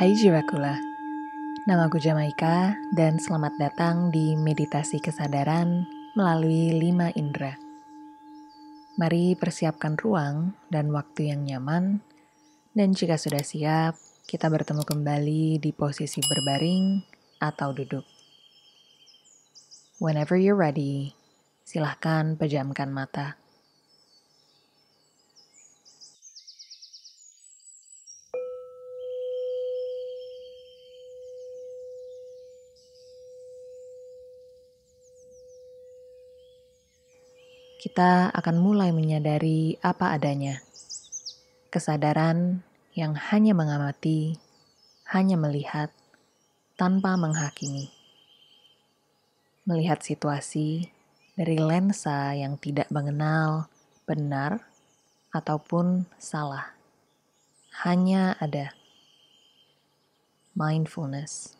Hai Jiwakula, namaku Jamaika dan selamat datang di Meditasi Kesadaran melalui lima indera. Mari persiapkan ruang dan waktu yang nyaman, dan jika sudah siap, kita bertemu kembali di posisi berbaring atau duduk. Whenever you're ready, silahkan pejamkan mata. Kita akan mulai menyadari apa adanya. Kesadaran yang hanya mengamati, hanya melihat, tanpa menghakimi. Melihat situasi dari lensa yang tidak mengenal benar ataupun salah. Hanya ada mindfulness.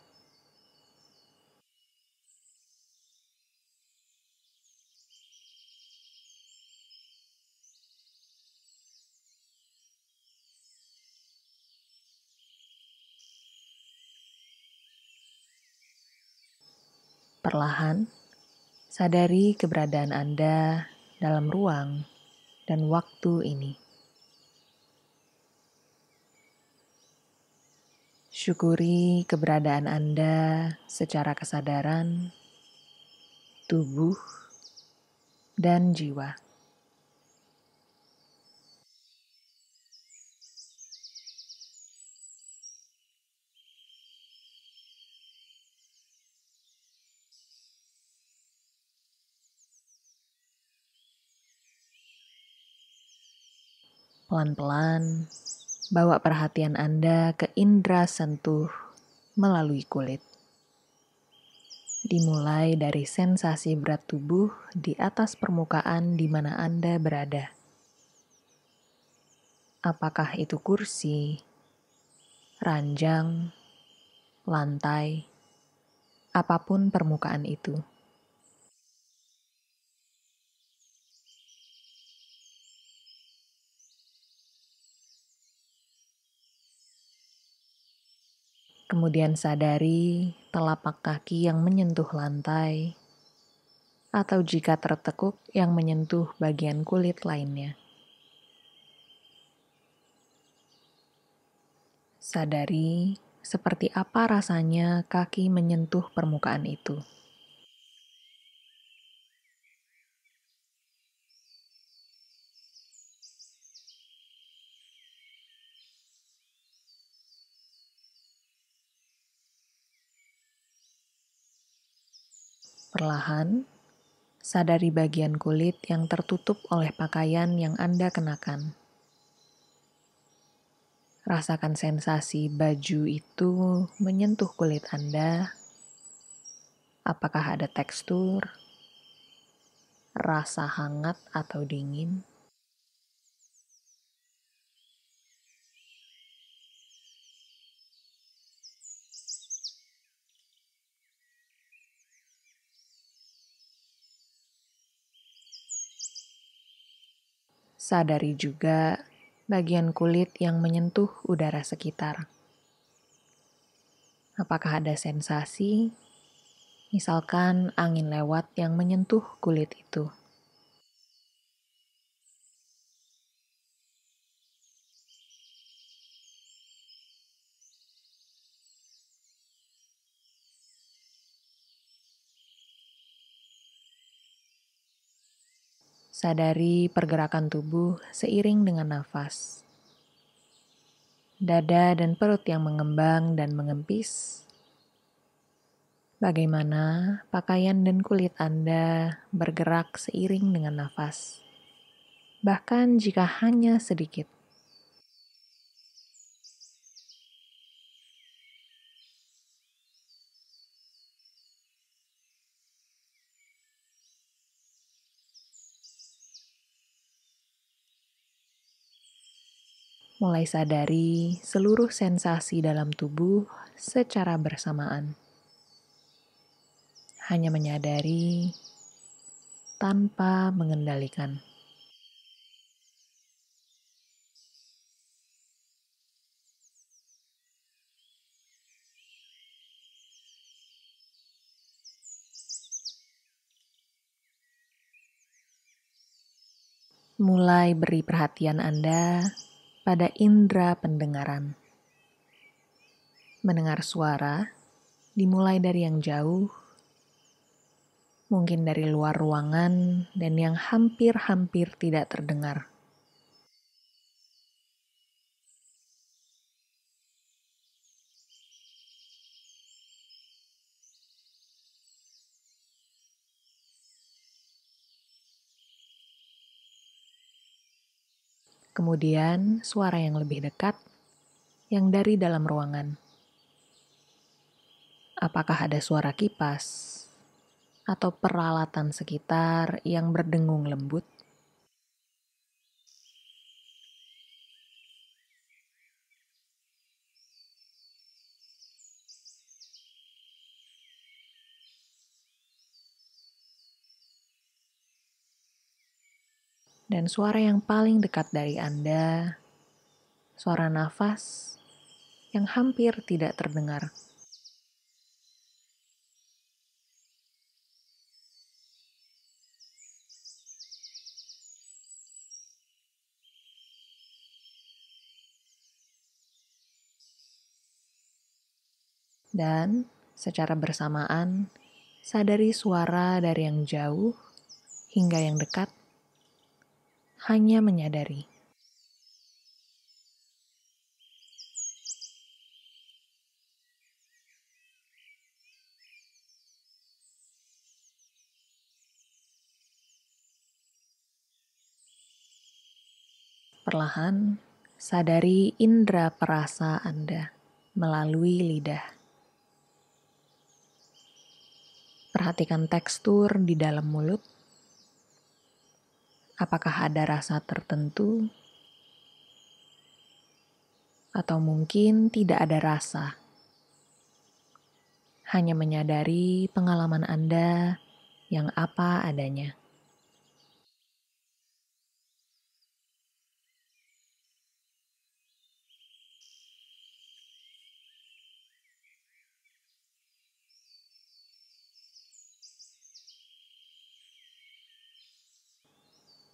Perlahan, sadari keberadaan Anda dalam ruang dan waktu ini. Syukuri keberadaan Anda secara kesadaran, tubuh, dan jiwa. Pelan-pelan, bawa perhatian Anda ke indera sentuh melalui kulit. Dimulai dari sensasi berat tubuh di atas permukaan di mana Anda berada. Apakah itu kursi, ranjang, lantai, apa pun permukaan itu. Kemudian sadari telapak kaki yang menyentuh lantai, atau jika tertekuk yang menyentuh bagian kulit lainnya. Sadari seperti apa rasanya kaki menyentuh permukaan itu. Perlahan, sadari bagian kulit yang tertutup oleh pakaian yang Anda kenakan. Rasakan sensasi baju itu menyentuh kulit Anda. Apakah ada tekstur, rasa hangat atau dingin? Sadari juga bagian kulit yang menyentuh udara sekitar. Apakah ada sensasi, misalkan angin lewat yang menyentuh kulit itu? Sadari pergerakan tubuh seiring dengan nafas. Dada dan perut yang mengembang dan mengempis. Bagaimana pakaian dan kulit Anda bergerak seiring dengan nafas, bahkan jika hanya sedikit. mulai sadari seluruh sensasi dalam tubuh secara bersamaan. Hanya menyadari tanpa mengendalikan. Mulai beri perhatian Anda pada indera pendengaran. Mendengar suara dimulai dari yang jauh, mungkin dari luar ruangan, dan yang hampir-hampir tidak terdengar. Kemudian suara yang lebih dekat, yang dari dalam ruangan. Apakah ada suara kipas atau peralatan sekitar yang berdengung lembut? Dan suara yang paling dekat dari Anda, suara nafas yang hampir tidak terdengar. Dan secara bersamaan, sadari suara dari yang jauh hingga yang dekat hanya menyadari. Perlahan, sadari indera perasa Anda melalui lidah. Perhatikan tekstur di dalam mulut Apakah ada rasa tertentu, atau mungkin tidak ada rasa? Hanya menyadari pengalaman Anda yang apa adanya.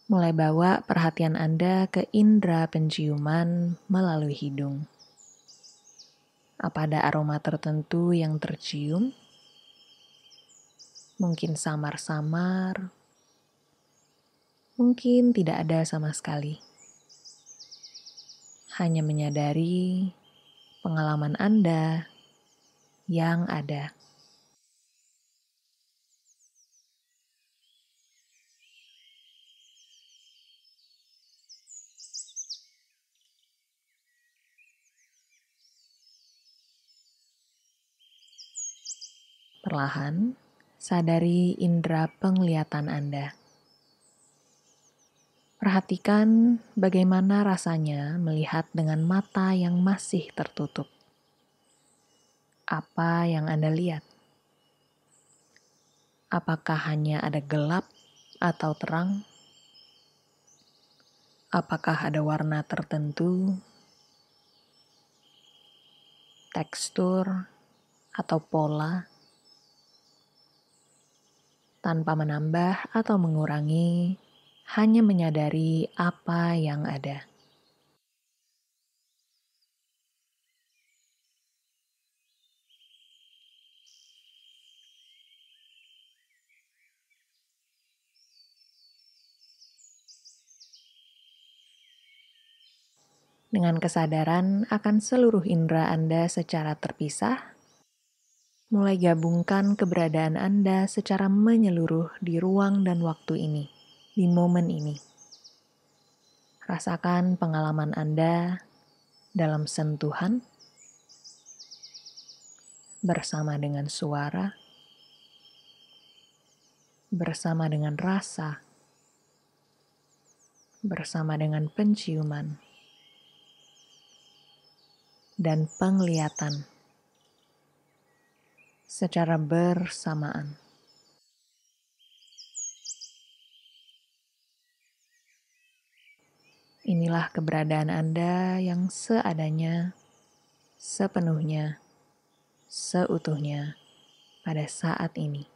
Mulai bawa perhatian Anda ke indera penciuman melalui hidung. Apa ada aroma tertentu yang tercium? Mungkin samar-samar, mungkin tidak ada sama sekali. Hanya menyadari pengalaman Anda yang ada. Perlahan, sadari indera penglihatan Anda. Perhatikan bagaimana rasanya melihat dengan mata yang masih tertutup. Apa yang Anda lihat? Apakah hanya ada gelap atau terang? Apakah ada warna tertentu, tekstur, atau pola? Tanpa menambah atau mengurangi, hanya menyadari apa yang ada. Dengan kesadaran akan seluruh indera Anda secara terpisah, mulai gabungkan keberadaan Anda secara menyeluruh di ruang dan waktu ini, di momen ini. Rasakan pengalaman Anda dalam sentuhan bersama dengan suara, bersama dengan rasa, bersama dengan penciuman, dan penglihatan secara bersamaan. Inilah keberadaan Anda yang seadanya, sepenuhnya, seutuhnya pada saat ini.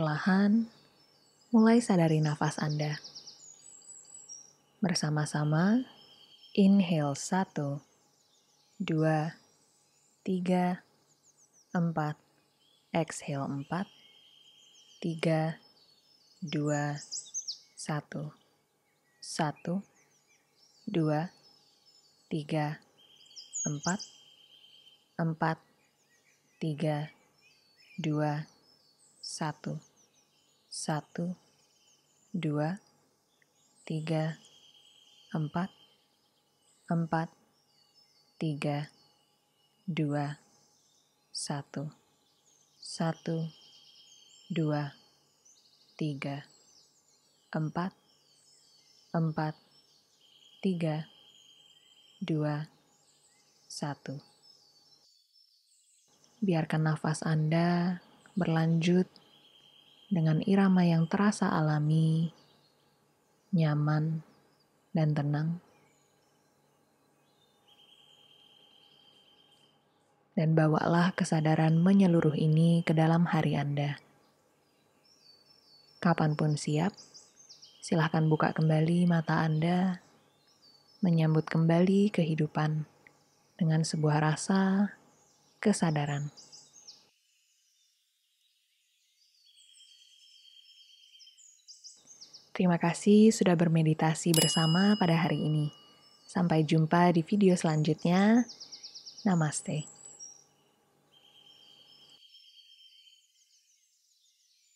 Perlahan, mulai sadari nafas Anda. Bersama-sama, inhale satu, dua, tiga, empat, exhale empat, tiga, dua, satu, satu, dua, tiga, empat, empat, tiga, dua, satu, satu, dua, tiga, empat, empat, tiga, dua, satu, satu, dua, tiga, empat, empat, tiga, dua, satu. Biarkan nafas Anda berlanjut dengan irama yang terasa alami, nyaman, dan tenang. Dan bawalah kesadaran menyeluruh ini ke dalam hari Anda. Kapan pun siap, silahkan buka kembali mata Anda, menyambut kembali kehidupan dengan sebuah rasa kesadaran. Terima kasih sudah bermeditasi bersama pada hari ini. Sampai jumpa di video selanjutnya. Namaste.